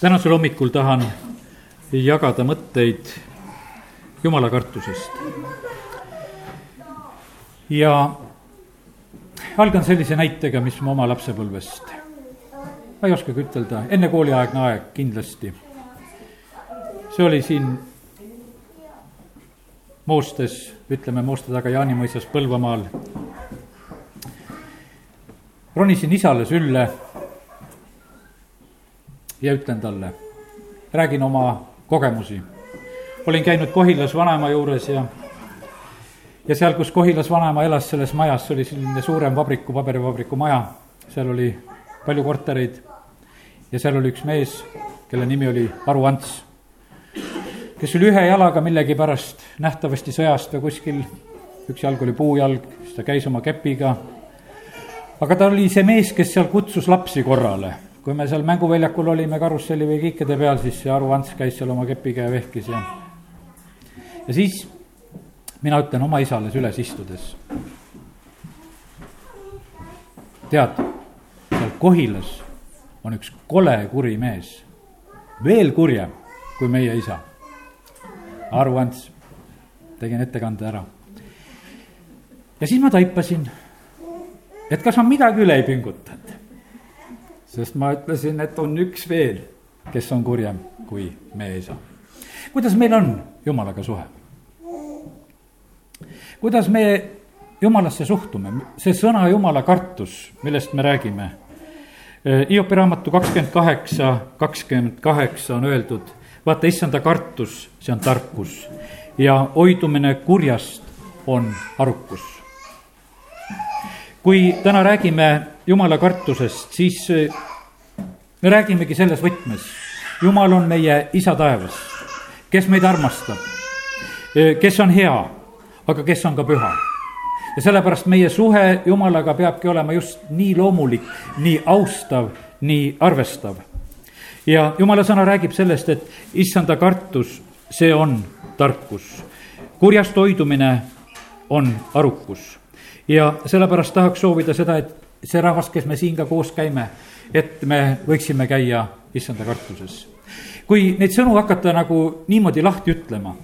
tänasel hommikul tahan jagada mõtteid jumala kartusest. ja algan sellise näitega, mis ma oma lapsepõlvest. ma ei oskagi ütelda, enne kooliaegne aeg kindlasti. see oli siin Moostes, ütleme Mooste taga Jaanimõisas Põlvamaal. ronisin isale sülle ja ütlen talle, räägin oma kogemusi. olin käinud Kohilas vanaema juures ja, ja seal, kus Kohilas vanaema elas, selles majas, oli selline suurem vabriku, paberivabriku maja, seal oli palju kortereid ja seal oli üks mees, kelle nimi oli Aru Ants, kes oli ühe jalaga millegipärast nähtavasti sõjast või kuskil, üks jalg oli puujalg, siis ta käis oma kepiga, aga ta oli see mees, kes seal kutsus lapsi korrale kui me seal mänguväljakul olime karusselli või kiikede peal, siis see Aru Ants käis seal oma kepiga ja vehkis ja ja siis mina ütlen oma isale süles istudes. tead, seal Kohilas on üks kole kuri mees, veel kurjem kui meie isa. Aru Ants, tegin ettekande ära. ja siis ma taipasin, et kas ma midagi üle ei pingutanud sest ma ütlesin, et on üks veel, kes on kurjem kui meie isa. kuidas meil on jumalaga suhe? kuidas me jumalasse suhtume, see sõna jumala kartus, millest me räägime. Hiopi raamatu kakskümmend kaheksa, kakskümmend kaheksa on öeldud, vaata, issanda kartus, see on tarkus ja hoidumine kurjast on arukus. kui täna räägime jumala kartusest, siis me räägimegi selles võtmes. jumal on meie isa taevas, kes meid armastab, kes on hea, aga kes on ka püha. ja sellepärast meie suhe Jumalaga peabki olema just nii loomulik, nii austav, nii arvestav. ja Jumala sõna räägib sellest, et issanda kartus, see on tarkus. kurjast hoidumine on arukus. ja sellepärast tahaks soovida seda, et see rahvas, kes me siin ka koos käime, et me võiksime käia issanda kartuses. kui neid sõnu hakata nagu niimoodi lahti ütlema,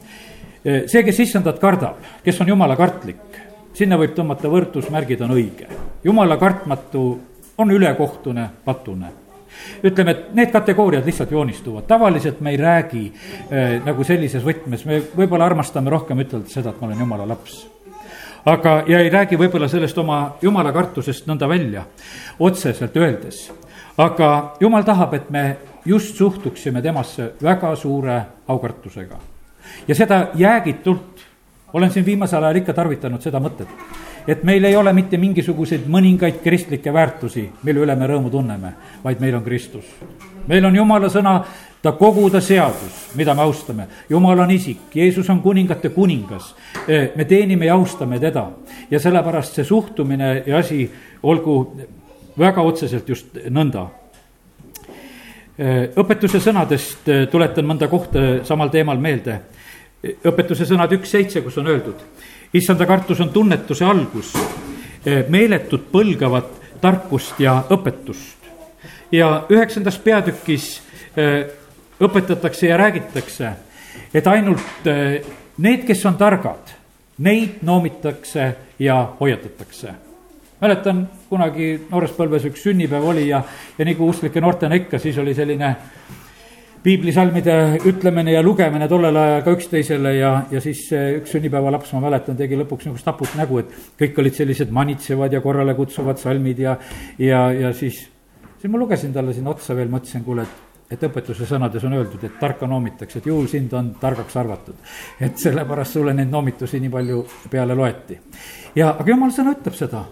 see, kes issandat kardab, kes on jumala kartlik, sinna võib tõmmata võrdusmärgid, on õige. jumala kartmatu on ülekohtune, patune ütleme, et need kategooriad lihtsalt joonistuvad, tavaliselt me ei räägi äh, nagu sellises võtmes, me võib-olla armastame rohkem ütelda seda, et ma olen jumala laps aga, ja ei räägi võib-olla sellest oma jumala kartusest nõnda välja, otseselt öeldes aga jumal tahab, et me just suhtuksime temasse väga suure aukartusega. ja seda jäägitult, olen siin viimasel ajal ikka tarvitanud seda mõtet, et meil ei ole mitte mingisuguseid mõningaid kristlikke väärtusi, mille üle me rõõmu tunneme, vaid meil on Kristus. Meil on jumala sõna, ta kogu ta seadus, mida me austame. jumal on isik, Jeesus on kuningate kuningas. me teenime ja austame teda ja sellepärast see suhtumine ja asi olgu väga otseselt just nõnda. õpetuse sõnadest äh, tuletan mõnda kohta samal teemal meelde. õpetuse sõnad üks seitse, kus on öeldud, issanda kartus on tunnetuse algus, meeletud põlgavat tarkust ja õpetust. Ja üheksandas peatükis äh, õpetatakse ja räägitakse, et ainult need, kes on targad, neid noomitakse ja hoiatatakse. Mäletan kunagi noores põlves üks sünnipäev oli ja, ja nagu usklike noortena ikka, siis oli selline piiblisalmide ütlemine ja lugemine tollel ajal ka üksteisele ja, ja siis üks sünnipäevalaps, ma mäletan, tegi lõpuks niisugust naput nägu, et kõik olid sellised manitsevad ja korrale kutsuvad salmid ja, ja, ja siis, siis ma lugesin talle sinna otsa veel, mõtlesin, kuule, et et õpetuse sõnades on öeldud, et tarka noomitakse, et juhul sind on targaks arvatud. et sellepärast sulle neid noomitusi nii palju peale loeti. ja, aga jumal sõna ütleb seda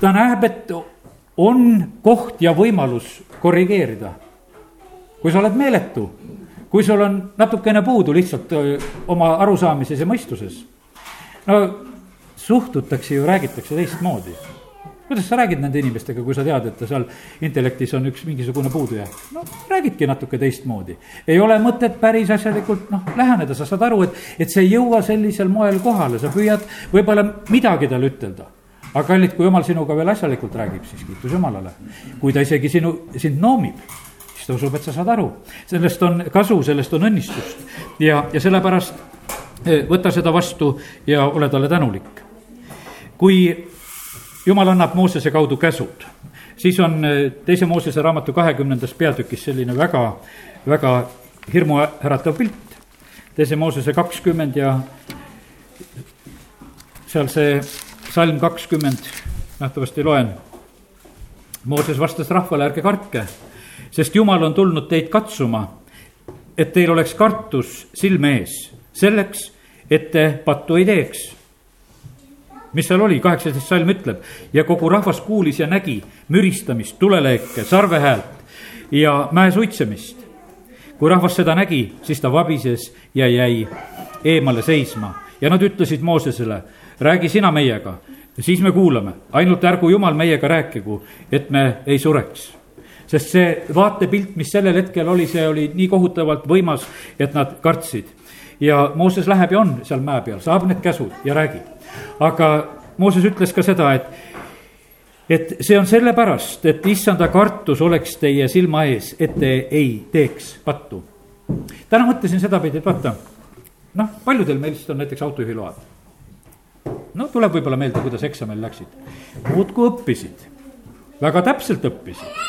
ta näeb, et on koht ja võimalus korrigeerida. kui sa oled meeletu, kui sul on natukene puudu lihtsalt oma arusaamises ja mõistuses, no suhtutakse ju, räägitakse teistmoodi. Kuidas sa räägid nende inimestega, kui sa tead, et seal intellektis on üks mingisugune puudujääk? no räägidki natuke teistmoodi. ei ole mõtet päris asjalikult noh, läheneda, sa saad aru, et, et see ei jõua sellisel moel kohale, sa püüad võib-olla midagi talle ütelda aga kallid, kui jumal sinuga veel asjalikult räägib, siis kiitus Jumalale. kui ta isegi sinu, sind noomib, siis ta usub, et sa saad aru. sellest on kasu, sellest on õnnistust ja, ja sellepärast võta seda vastu ja ole talle tänulik. kui jumal annab Moosese kaudu käsud, siis on teise Moosese raamatu kahekümnendas peatükis selline väga, väga hirmuäratav pilt. teise Moosese kakskümmend ja seal see salm kakskümmend, nähtavasti loen. Mooses vastas rahvale, ärge kartke, sest Jumal on tulnud teid katsuma, et teil oleks kartus silme ees, selleks, et te pattu ei teeks. Mis seal oli, kaheksateist salm ütleb. Ja kogu rahvas kuulis ja nägi müristamist, tuleleeke, sarvehäält ja mäe suitsemist. kui rahvas seda nägi, siis ta vabises ja jäi eemale seisma. Ja nad ütlesid Moosesele räägi sina meiega, siis me kuulame, ainult ärgu jumal meiega rääkigu, et me ei sureks. Sest see vaatepilt, mis sellel hetkel oli, see oli nii kohutavalt võimas, et nad kartsid. ja Mooses läheb ja on seal mäe peal, saab need käsud ja räägib. Aga Mooses ütles ka seda, et, et see on sellepärast, et issanda kartus oleks teie silma ees, et te ei teeks pattu. täna mõtlesin sedapidi, et vaata, noh, paljudel meist on näiteks autojuhiload no tuleb võib-olla meelde, kuidas eksamil läksid. muudkui õppisid, väga täpselt õppisid.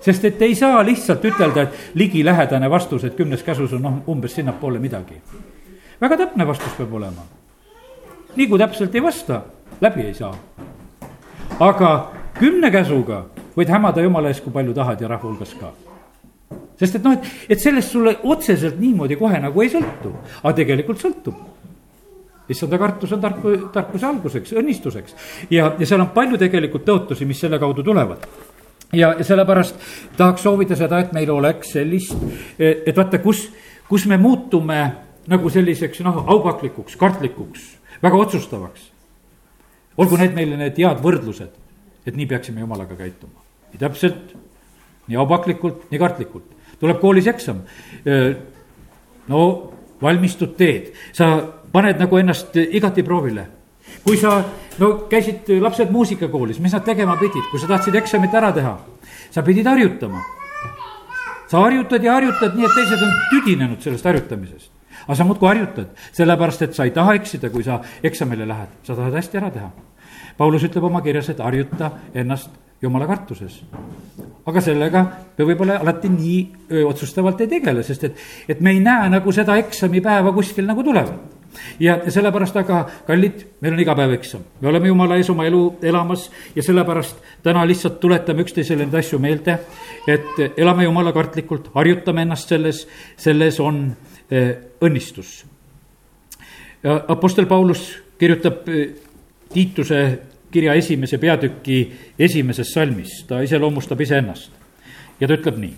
sest et ei saa lihtsalt ütelda, et ligilähedane vastus, et kümnes käsus on noh, umbes sinnapoole midagi. Väga täpne vastus peab olema. nii kui täpselt ei vasta, läbi ei saa. aga kümne käsuga võid hämada jumala ees, kui palju tahad ja rahva hulgas ka sest et noh, et, et sellest sulle otseselt niimoodi kohe nagu ei sõltu, aga tegelikult sõltub issanda kartus on tarku, tarkuse alguseks, õnnistuseks. ja, ja seal on palju tegelikult tõotusi, mis selle kaudu tulevad ja, ja sellepärast tahaks soovida seda, et meil oleks sellist, et vaata, kus, kus me muutume nagu selliseks noh, aupaklikuks, kartlikuks, väga otsustavaks. olgu need meile need head võrdlused, et nii peaksime jumalaga käituma. nii täpselt, nii aupaklikult, nii kartlikult. tuleb koolis eksam. no valmistud teed, sa paned nagu ennast igati proovile. kui sa, no käisid lapsed muusikakoolis, mis nad tegema pidid, kui sa tahtsid eksamit ära teha, sa pidid harjutama. sa harjutad ja harjutad nii, et teised on tüdinenud sellest harjutamisest. Aga sa muudkui harjutad, sellepärast et sa ei taha eksida, kui sa eksamile lähed, sa tahad hästi ära teha. Paulus ütleb oma kirjas, et harjuta ennast jumala kartuses. aga sellega me võib-olla alati nii öö, otsustavalt ei tegele, sest et, et me ei näe nagu seda eksamipäeva kuskil nagu tulevat ja sellepärast aga, kallid, meil on iga päev eksam, me oleme jumala ees oma elu elamas ja sellepärast täna lihtsalt tuletame üksteisele neid asju meelde, et elame jumala kartlikult, harjutame ennast selles, selles on õnnistus. Apostel Paulus kirjutab eh, Tiituse kirja esimese peatüki esimeses salmis, ta iseloomustab iseennast ja ta ütleb nii.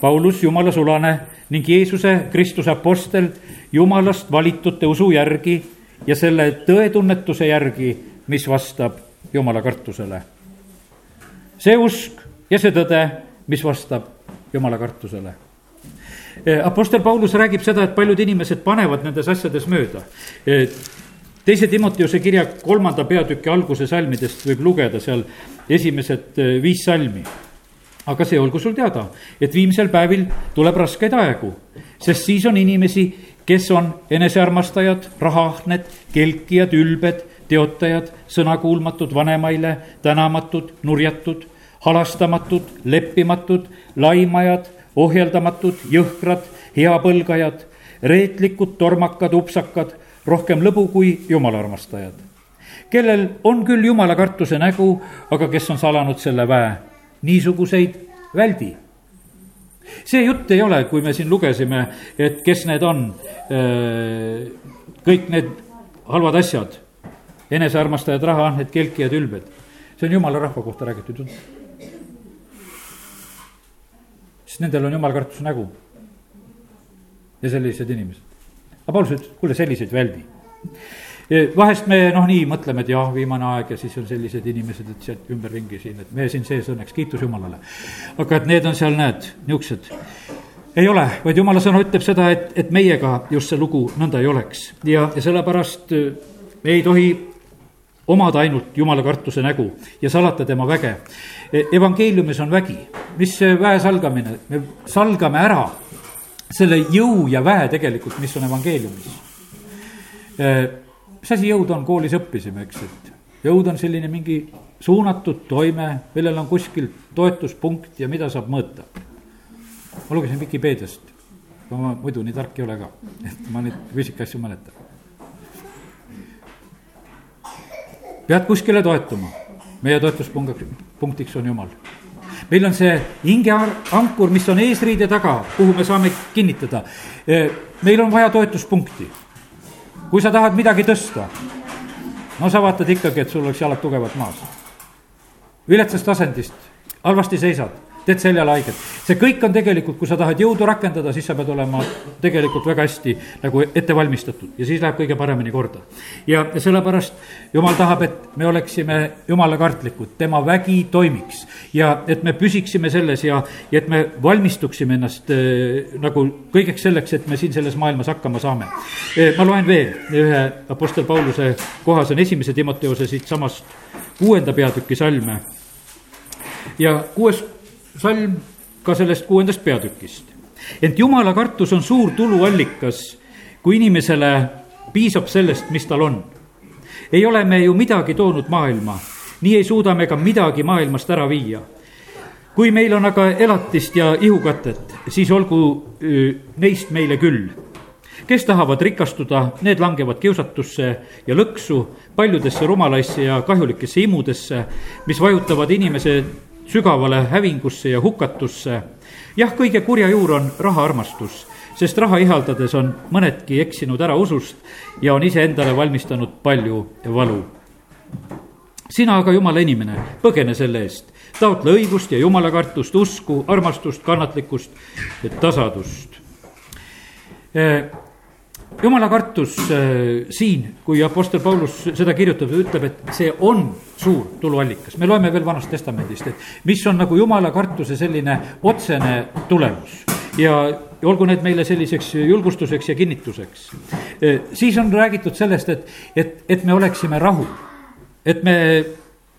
Paulus, jumala sulane ning Jeesuse Kristuse apostel jumalast valitute usu järgi ja selle tõetunnetuse järgi, mis vastab jumala kartusele. see usk ja see tõde, mis vastab jumala kartusele. Apostel Paulus räägib seda, et paljud inimesed panevad nendes asjades mööda. teise Timoteuse kirja kolmanda peatüki alguse salmidest võib lugeda seal esimesed viis salmi aga see olgu sul teada, et viimsel päevil tuleb raskeid aegu, sest siis on inimesi, kes on enesearmastajad, rahaahned, kelkijad, ülbed, teotajad, sõnakuulmatud, vanemaile, tänamatud, nurjatud, halastamatud, leppimatud, laimajad, ohjeldamatud, jõhkrad, heapõlgajad, reetlikud, tormakad, upsakad, rohkem lõbu kui jumala armastajad. kellel on küll jumala kartuse nägu, aga kes on salanud selle väe niisuguseid väldi. see jutt ei ole, kui me siin lugesime, et kes need on, äh, kõik need halvad asjad, enesearmastajad, rahaahned, kelkijad, ülbed. see on jumala rahva kohta räägitud jutt. Sest nendel on jumala kartuse nägu. ja sellised inimesed. aga Paulus ütles, kuule, selliseid väldi vahest me noh, nii mõtleme, et jah, viimane aeg ja siis on sellised inimesed, et sealt ümberringi siin, et me siin sees õnneks, kiitus Jumalale. aga et need on seal, näed, niisugused. ei ole, vaid Jumala sõna ütleb seda, et, et meiega just see lugu nõnda ei oleks ja, ja sellepärast äh, me ei tohi omada ainult jumala kartuse nägu ja salata tema väge. evangeeliumis on vägi, mis see väe salgamine, me salgame ära selle jõu ja väe tegelikult, mis on evangeeliumis. mis asi jõud on, koolis õppisime, eks, et jõud on selline mingi suunatud toime, millel on kuskil toetuspunkt ja mida saab mõõta. ma lugesin Vikipeediast, ma muidu nii tark ei ole ka, et ma neid üksikasju mäletan. Pead kuskile toetuma, meie toetuspunktiks on Jumal. meil on see hingeankur, mis on eesriide taga, kuhu me saame kinnitada. meil on vaja toetuspunkti. kui sa tahad midagi tõsta, no sa vaatad ikkagi, et sul oleks jalad tugevalt maas viletsast asendist, halvasti seisad, teed seljale haiget. see kõik on tegelikult, kui sa tahad jõudu rakendada, siis sa pead olema tegelikult väga hästi nagu ette valmistatud ja siis läheb kõige paremini korda. ja sellepärast jumal tahab, et me oleksime jumala kartlikud, tema vägi toimiks ja et me püsiksime selles ja, ja et me valmistuksime ennast äh, nagu kõigeks selleks, et me siin selles maailmas hakkama saame e,. ma loen veel ühe Apostel Pauluse koha, see on esimese Timoteose siitsamast kuuenda peatüki salme ja kuues salm ka sellest kuuendast peatükist. ent jumala kartus on suur tuluallikas, kui inimesele piisab sellest, mis tal on. ei ole me ju midagi toonud maailma, nii ei suuda me ka midagi maailmast ära viia. kui meil on aga elatist ja ihukatet, siis olgu neist meile küll kes tahavad rikastuda, need langevad kiusatusse ja lõksu, paljudesse rumalaisse ja kahjulikesse imudesse, mis vajutavad inimese sügavale hävingusse ja hukatusse. jah, kõige kurja juur on rahaarmastus, sest raha ihaldades on mõnedki eksinud ära usust ja on iseendale valmistanud palju valu. sina aga, jumala inimene, põgene selle eest, taotle õigust ja jumalakartust, usku, armastust, kannatlikkust, tasadust jumala kartus äh, siin, kui Apostel Paulus seda kirjutab, ütleb, et see on suur tuluallikas. me loeme veel Vanast Testamendist, et mis on nagu jumala kartuse selline otsene tulemus ja olgu need meile selliseks julgustuseks ja kinnituseks. Äh, siis on räägitud sellest, et, et, et me oleksime rahul, et me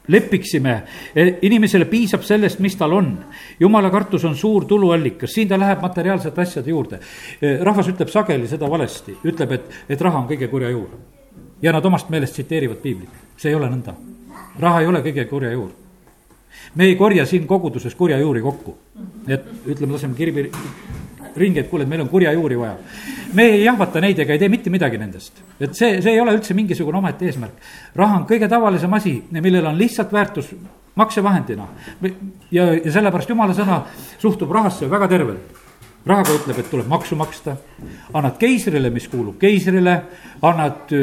lepiksime, e, inimesele piisab sellest, mis tal on. jumala kartus on suur tuluallikas, siin ta läheb materiaalsete asjade juurde. E, rahvas ütleb sageli seda valesti, ütleb, et, et raha on kõige kurja juur. ja nad omast meelest tsiteerivad piiblit, see ei ole nõnda. raha ei ole kõige kurja juur. me ei korja siin koguduses kurja juuri kokku, et ütleme, laseme kirbi ringi, et kuule, et meil on kurja juuri vaja. me ei jahvata neid ega ei tee mitte midagi nendest. et see, see ei ole üldse mingisugune omaette eesmärk. raha on kõige tavalisem asi, millel on lihtsalt väärtus maksevahendina. ja, ja sellepärast jumala sõna suhtub rahasse väga tervelt. rahaga ütleb, et tuleb maksu maksta, annad keisrile, mis kuulub keisrile, annad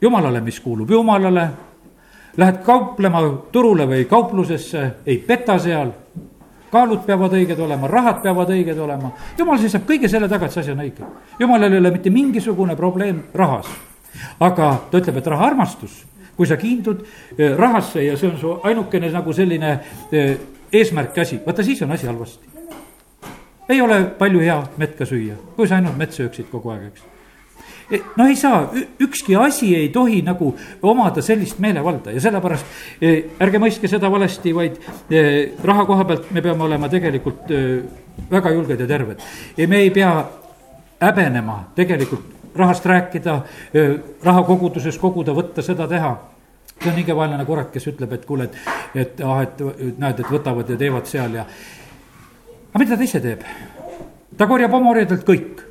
jumalale, mis kuulub jumalale. Lähed kauplema turule või kauplusesse, ei peta seal kaalud peavad õiged olema, rahad peavad õiged olema. jumal seisab kõige selle taga, et see asi on õige. jumalal ei ole mitte mingisugune probleem rahas. aga ta ütleb, et raha armastus, kui sa kiindud eh, rahasse ja see on su ainukene nagu selline eh, eesmärk asi, vaata siis on asi halvasti. ei ole palju hea mett ka süüa, kui sa ainult mett sööksid kogu aeg, eks no ei saa, ükski asi ei tohi nagu omada sellist meelevalda ja sellepärast eh, ärge mõistke seda valesti, vaid eh, raha koha pealt me peame olema tegelikult väga julged ja terved. me ei pea häbenema tegelikult rahast rääkida, raha koguduses koguda, võtta, seda teha see on nii vaenlane kurat, kes ütleb, et kuule, et, et ah, et näed, et võtavad ja teevad seal ja. aga mida ta ise teeb? ta korjab oma orjadelt kõik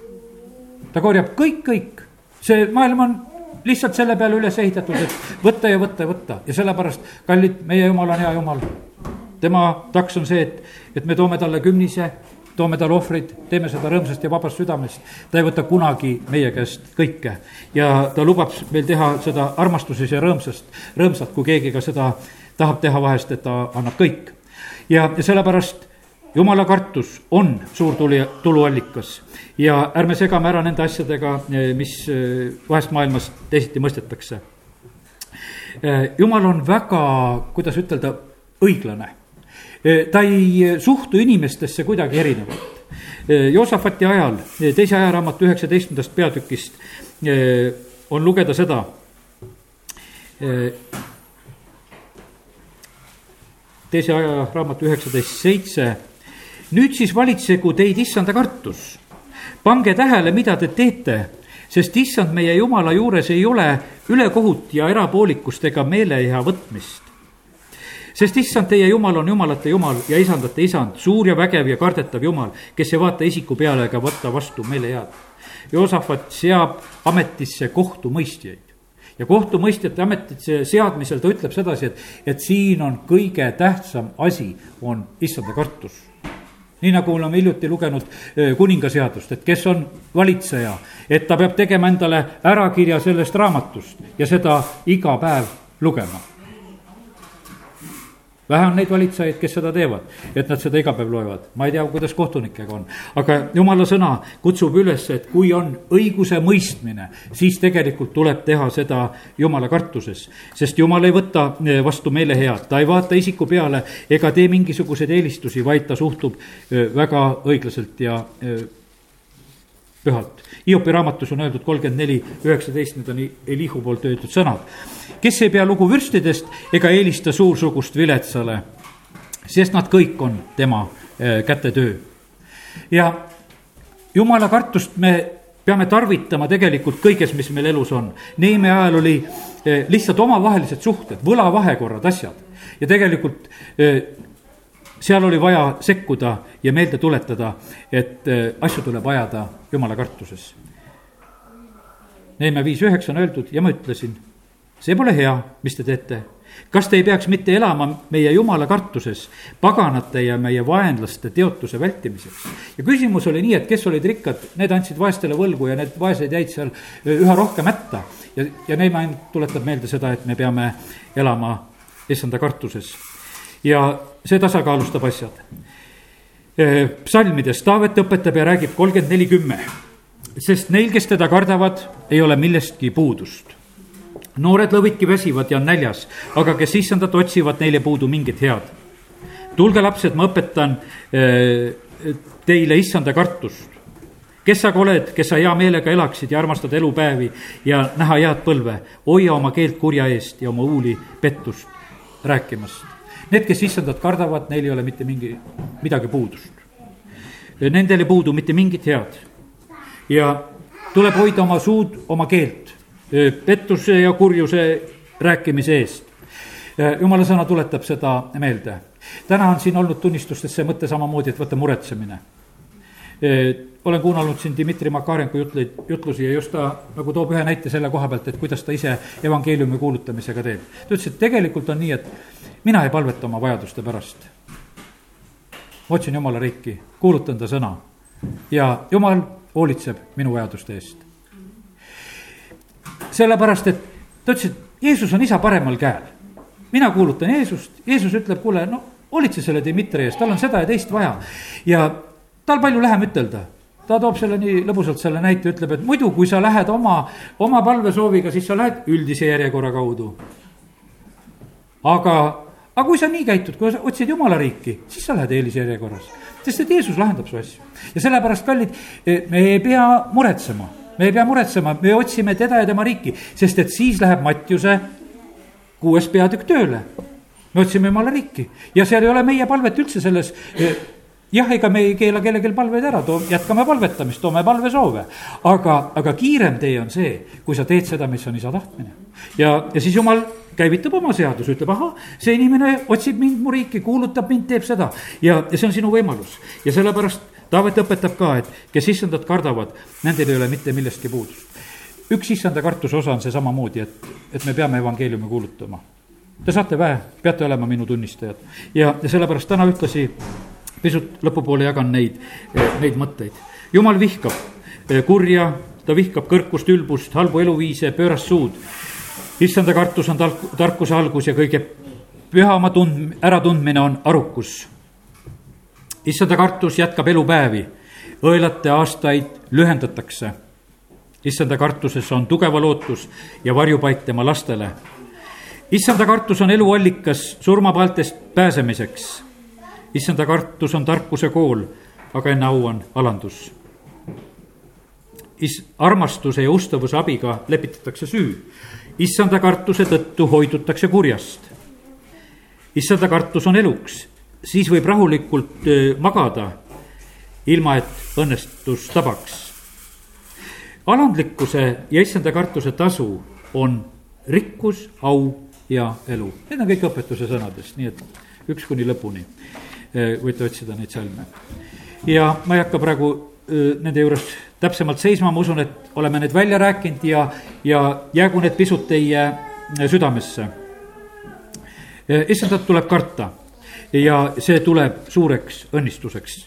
ta korjab kõik, kõik. See maailm on lihtsalt selle peale üles ehitatud, et võtta ja võtta ja võtta ja sellepärast, kallid, meie jumal on hea jumal. tema taks on see, et, et me toome talle kümnise, toome talle ohvreid, teeme seda rõõmsast ja vabast südamest. ta ei võta kunagi meie käest kõike ja ta lubab meil teha seda armastuses ja rõõmsast, rõõmsalt, kui keegi ka seda tahab teha vahest, et ta annab kõik. ja sellepärast jumala kartus on suur tuli, tuluallikas ja ärme segame ära nende asjadega, eh, mis eh, vahest maailmas teisiti mõistetakse. Eh, jumal on väga, kuidas ütelda, õiglane. ta ei suhtu inimestesse kuidagi erinevalt. Joosafati ajal, teise ajaraamatu üheksateistkümnendast peatükist on lugeda seda. teise aja raamatu üheksateist seitse. Nüüd siis valitsegu teid issanda kartus. pange tähele, mida te teete, sest issand meie jumala juures ei ole ülekohut ja erapoolikust ega meeleheha võtmist sest issand, teie jumal on jumalate jumal ja isandate isand, suur ja vägev ja kardetav jumal, kes ei vaata isiku peale ega võta vastu meelehead. Joosafat seab ametisse kohtumõistjaid ja kohtumõistjate ametisse seadmisel ta ütleb sedasi, et, et siin on kõige tähtsam asi, on issanda kartus. Nii nagu me oleme hiljuti lugenud eh, kuningaseadust, et kes on valitseja, et ta peab tegema endale ärakirja sellest raamatust ja seda iga päev lugema vähe on neid valitsejaid, kes seda teevad, et nad seda iga päev loevad, ma ei tea, kuidas kohtunikega on. aga jumala sõna kutsub üles, et kui on õiguse mõistmine, siis tegelikult tuleb teha seda jumala kartuses. sest jumal ei võta eh, vastu meile head, ta ei vaata isiku peale ega tee mingisuguseid eelistusi, vaid ta suhtub eh, väga õiglaselt ja eh, pühalt. Hiopi raamatus on öeldud kolmkümmend neli, üheksateist, need on Elihu poolt öeldud sõnad. kes ei pea lugu vürstidest ega eelista suursugust viletsale, sest nad kõik on tema eh, kätetöö. ja jumala kartust me peame tarvitama tegelikult kõiges, mis meil elus on. Neeme ajal oli eh, lihtsalt omavahelised suhted, võlavahekorrad, asjad ja tegelikult eh, seal oli vaja sekkuda ja meelde tuletada, et äh, asju tuleb ajada jumala kartuses. Neeme viis üheksa on öeldud ja ma ütlesin, see pole hea, mis te teete. kas te ei peaks mitte elama meie jumala kartuses, paganate ja meie vaenlaste teotuse vältimiseks? ja küsimus oli nii, et kes olid rikkad, need andsid vaestele võlgu ja need vaesed jäid seal äh, üha rohkem hätta. ja, ja Neeme tuletab meelde seda, et me peame elama issanda kartuses ja see tasakaalustab asjad. psalmides Taavet õpetab ja räägib kolmkümmend neli kümme, sest neil, kes teda kardavad, ei ole millestki puudust. noored lõvidki väsivad ja on näljas, aga kes issandat otsivad, neil ei puudu mingit head. tulge, lapsed, ma õpetan teile issanda kartust kes sa oled, kes sa hea meelega elaksid ja armastad elupäevi ja näha head põlve, hoia oma keelt kurja eest ja oma huuli pettust rääkimast. Need, kes issandat kardavad, neil ei ole mitte mingi, midagi puudust. Nendel ei puudu mitte mingit head. ja tuleb hoida oma suud, oma keelt pettuse ja kurjuse rääkimise eest. jumala sõna tuletab seda meelde. täna on siin olnud tunnistustes see mõte samamoodi, et võtta muretsemine olen kuulanud siin Dmitri Makarenko jutleid, jutlusi ja just ta nagu toob ühe näite selle koha pealt, et kuidas ta ise evangeeliumi kuulutamisega teeb. ta ütles, et tegelikult on nii, et mina ei palveta oma vajaduste pärast. otsin Jumala riiki, kuulutan ta sõna ja Jumal hoolitseb minu vajaduste eest. sellepärast, et ta ütles, et Jeesus on isa paremal käel. mina kuulutan Jeesust, Jeesus ütleb, kuule, no hoolitse selle Dmitri eest, tal on seda ja teist vaja. ja tal palju lähem ütelda ta toob selle nii lõbusalt selle näite, ütleb, et muidu, kui sa lähed oma, oma palvesooviga, siis sa lähed üldise järjekorra kaudu. aga aga kui sa nii käitud, kui otsid jumala riiki, siis sa lähed eelisjärjekorras. sest et Jeesus lahendab su asju. ja sellepärast, kallid, eh, me ei pea muretsema, me ei pea muretsema, me otsime teda ja tema riiki, sest et siis läheb Mattiuse kuues peatükk tööle. me otsime jumala riiki ja seal ei ole meie palvet üldse selles eh, jah, ega me ei keela kellelgi palveid ära, too, jätkame palvetamist, toome palvesoove. aga, aga kiirem tee on see, kui sa teed seda, mis on isa tahtmine. Ja, ja siis jumal käivitab oma seaduse, ütleb, ahah, see inimene otsib mind, mu riiki, kuulutab mind, teeb seda. ja, ja see on sinu võimalus ja sellepärast Taavet õpetab ka, et kes issandat kardavad, nendel ei ole mitte millestki puudust. üks issanda kartuse osa on see samamoodi, et, et me peame evangeeliumi kuulutama. Te saate väe, peate olema minu tunnistajad ja, ja sellepärast täna ühtlasi pisut lõpupoole jagan neid, neid mõtteid. jumal vihkab kurja, ta vihkab kõrkust, ülbust, halbu eluviise, pöörast suud. Issanda kartus on tark-, tarkuse algus ja kõige pühama tund-, äratundmine on arukus. issanda kartus jätkab elupäevi, õelate aastaid lühendatakse. issanda kartuses on tugeva lootus ja varjupaik tema lastele issanda kartus on eluallikas surmapaeltest pääsemiseks issanda kartus on tarkuse kool, aga enne au on alandus. is-, armastuse ja ustavuse abiga lepitatakse süü. Issanda kartuse tõttu hoidutakse kurjast. issanda kartus on eluks, siis võib rahulikult magada, ilma et õnnestus tabaks. alandlikkuse ja issanda kartuse tasu on rikkus, au ja elu. Need on kõik õpetuse sõnadest, nii et üks kuni lõpuni võite otsida neid salme. ja ma ei hakka praegu nende juures täpsemalt seisma, ma usun, et oleme need välja rääkinud ja, ja jäägu need pisut teie südamesse. issandat tuleb karta ja see tuleb suureks õnnistuseks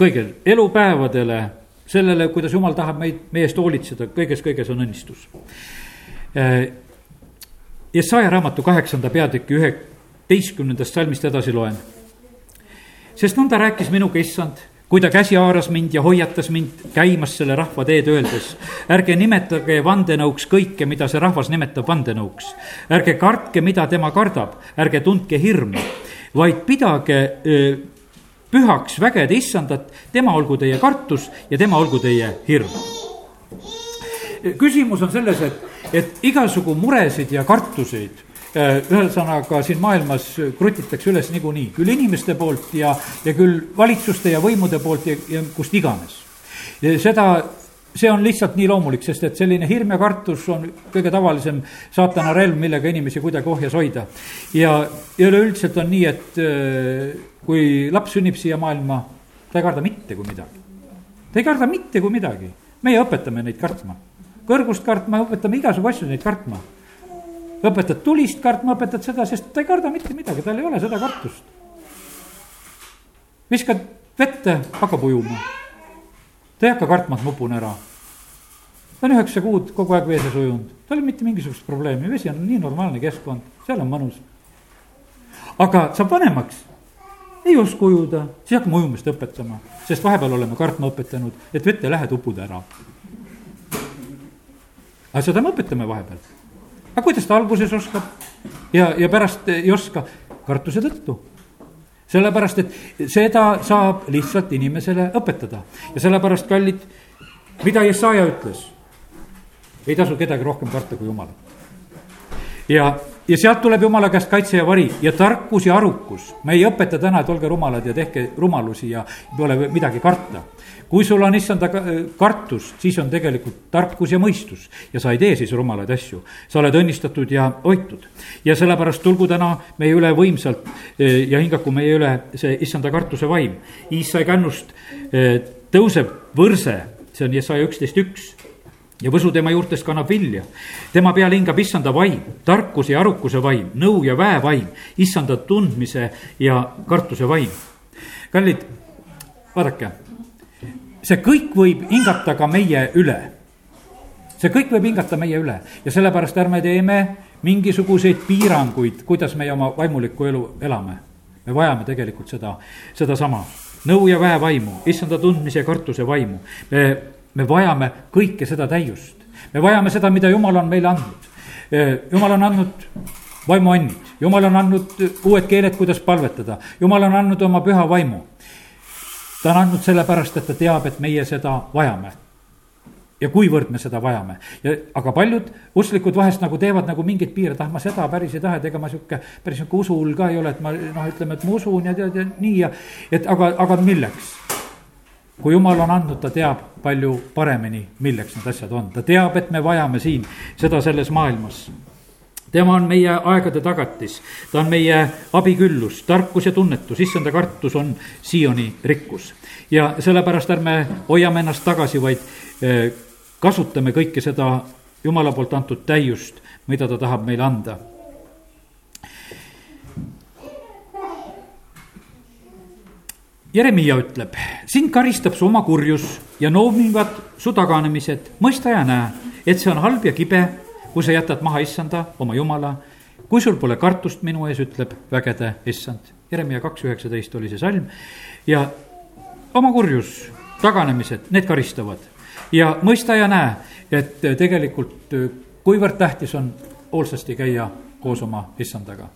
kõigil elupäevadele, sellele, kuidas jumal tahab meid, meie eest hoolitseda, kõiges, kõiges on õnnistus. Jesaja raamatu kaheksanda peatüki üheteistkümnendast salmist edasi loen. sest nõnda rääkis minuga issand, kui ta käsi haaras mind ja hoiatas mind käimas selle rahva teed, öeldes. ärge nimetage vandenõuks kõike, mida see rahvas nimetab vandenõuks. ärge kartke, mida tema kardab, ärge tundke hirmu, vaid pidage öö, pühaks vägede issandat, tema olgu teie kartus ja tema olgu teie hirm. küsimus on selles, et et igasugu muresid ja kartuseid ühesõnaga siin maailmas krutitakse üles niikuinii, küll inimeste poolt ja, ja küll valitsuste ja võimude poolt ja, ja kust iganes. seda, see on lihtsalt nii loomulik, sest et selline hirm ja kartus on kõige tavalisem saatana relv, millega inimesi kuidagi ohjes hoida. ja, ja üleüldiselt on nii, et äh, kui laps sünnib siia maailma, ta ei karda mitte kui midagi. ta ei karda mitte kui midagi, meie õpetame neid kartma kõrgust kartma, õpetame igasugu asju neid kartma. Õpetad tulist kartma, õpetad seda, sest ta ei karda mitte midagi, tal ei ole seda kartust. viskad vette, hakkab ujuma. ta ei hakka kartma, et ma upun ära. ta on üheksa kuud kogu aeg vee sees ujunud, tal ei ole mitte mingisugust probleemi, vesi on nii normaalne keskkond, seal on mõnus. aga saab vanemaks ei oska ujuda, siis hakkame ujumist õpetama, sest vahepeal oleme kartma õpetanud, et vette lähed, upud ära aga seda me õpetame vahepeal. Aga kuidas ta alguses oskab ja, ja pärast ei oska? kartuse tõttu. sellepärast, et seda saab lihtsalt inimesele õpetada ja sellepärast, kallid, mida Jesaja ütles? ei tasu kedagi rohkem karta kui Jumalat. ja ja sealt tuleb jumala käest kaitse ja vari ja tarkus ja arukus. me ei õpeta täna, et olge rumalad ja tehke rumalusi ja pole midagi karta. kui sul on issanda kartus, siis on tegelikult tarkus ja mõistus ja sa ei tee siis rumalaid asju. sa oled õnnistatud ja hoitud. ja sellepärast tulgu täna meie üle võimsalt e, ja hingaku meie üle see issanda kartuse vaim. Iisai kännust e, tõuseb võrse, see on Jesaja üksteist üks ja võsu tema juurtest kannab vilja. tema peal hingab issanda vaim, tarkuse ja arukuse vaim, nõu ja väe vaim, issanda tundmise ja kartuse vaim. kallid, vaadake, see kõik võib hingata ka meie üle. see kõik võib hingata meie üle ja sellepärast ärme teeme mingisuguseid piiranguid, kuidas meie oma vaimulikku elu elame. me vajame tegelikult seda, sedasama nõu ja väevaimu, issanda tundmise ja kartuse vaimu. me me vajame kõike seda täiust. me vajame seda, mida Jumal on meile andnud. Jumal on andnud vaimuannid, Jumal on andnud uued keeled, kuidas palvetada, Jumal on andnud oma püha vaimu. ta on andnud sellepärast, et ta teab, et meie seda vajame ja kuivõrd me seda vajame. ja aga paljud usklikud vahest nagu teevad nagu mingeid piire, et ah, ma seda päris ei taha, et ega ma sihuke, päris sihuke usul ka ei ole, et ma noh, ütleme, et ma usun ja tead ja nii ja. et aga, aga milleks? Kui jumal on andnud, ta teab palju paremini, milleks need asjad on, ta teab, et me vajame siin seda selles maailmas. Tema on meie aegade tagatis, ta on meie abiküllus, tarkus ja tunnetus, issanda kartus on Sioni rikkus. ja sellepärast ärme hoiame ennast tagasi, vaid eh, kasutame kõike seda Jumala poolt antud täiust, mida ta tahab meile anda Jeremiia ütleb, sind karistab su oma kurjus ja noomivad su taganemised, mõista ja näe, et see on halb ja kibe, kui sa jätad maha issanda, oma jumala. kui sul pole kartust minu ees, ütleb vägede issand. Jeremiia kaks üheksateist oli see salm ja oma kurjus, taganemised, need karistavad. ja mõista ja näe, et tegelikult kuivõrd tähtis on hoolsasti käia koos oma issandaga.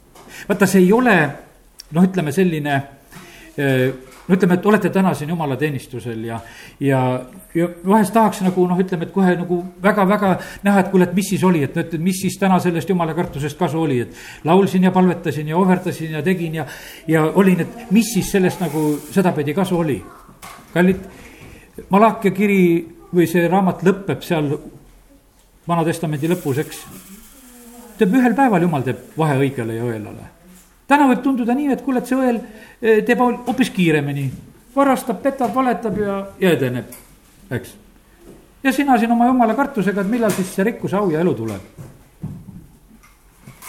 vaata, see ei ole noh, ütleme selline no ütleme, et olete täna siin jumalateenistusel ja, ja, ja vahest tahaks nagu noh, ütleme, et kohe nagu väga-väga näha, et kuule, et mis siis oli, et no, et mis siis täna sellest jumala kartusest kasu oli, et. laulsin ja palvetasin ja ohverdasin ja tegin ja, ja olin, et mis siis sellest nagu sedapidi kasu oli. kallid, Malakia kiri või see raamat lõpeb seal Vana-testamendi lõpus, eks. teeb ühel päeval jumal teeb vahe õigele ja õelale täna võib tunduda nii, et kuule, et see õel eh, teeb hoopis kiiremini, varastab, petab, valetab ja, ja edeneb, eks. ja sina siin oma jumala kartusega, et millal siis see rikkus, au ja elu tuleb.